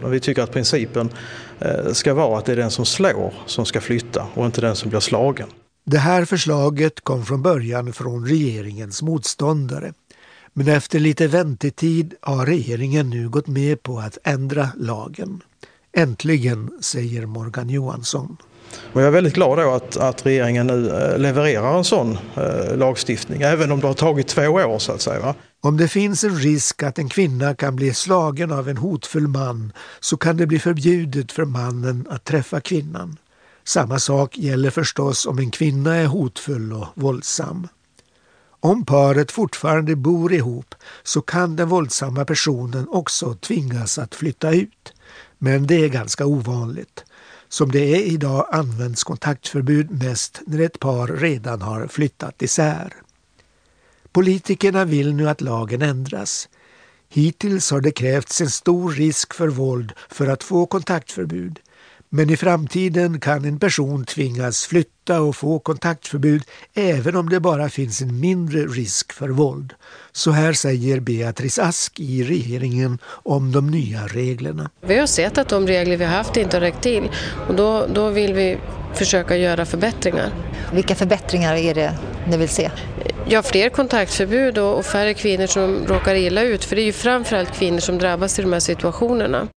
Vi tycker att principen eh, ska vara att det är den som slår som ska flytta och inte den som blir slagen. Det här förslaget kom från början från regeringens motståndare. Men efter lite väntetid har regeringen nu gått med på att ändra lagen. Äntligen, säger Morgan Johansson. Och jag är väldigt glad då att, att regeringen nu eh, levererar en sån eh, lagstiftning, även om det har tagit två år så att säga. Va? Om det finns en risk att en kvinna kan bli slagen av en hotfull man så kan det bli förbjudet för mannen att träffa kvinnan. Samma sak gäller förstås om en kvinna är hotfull och våldsam. Om paret fortfarande bor ihop så kan den våldsamma personen också tvingas att flytta ut. Men det är ganska ovanligt. Som det är idag används kontaktförbud mest när ett par redan har flyttat isär. Politikerna vill nu att lagen ändras. Hittills har det krävts en stor risk för våld för att få kontaktförbud. Men i framtiden kan en person tvingas flytta och få kontaktförbud även om det bara finns en mindre risk för våld. Så här säger Beatrice Ask i regeringen om de nya reglerna. Vi har sett att de regler vi har haft inte har räckt till och då, då vill vi försöka göra förbättringar. Vilka förbättringar är det ni vill se? Ja, fler kontaktförbud och, färre kvinnor som råkar illa ut. För det är ju framförallt kvinnor som drabbas i de här situationerna.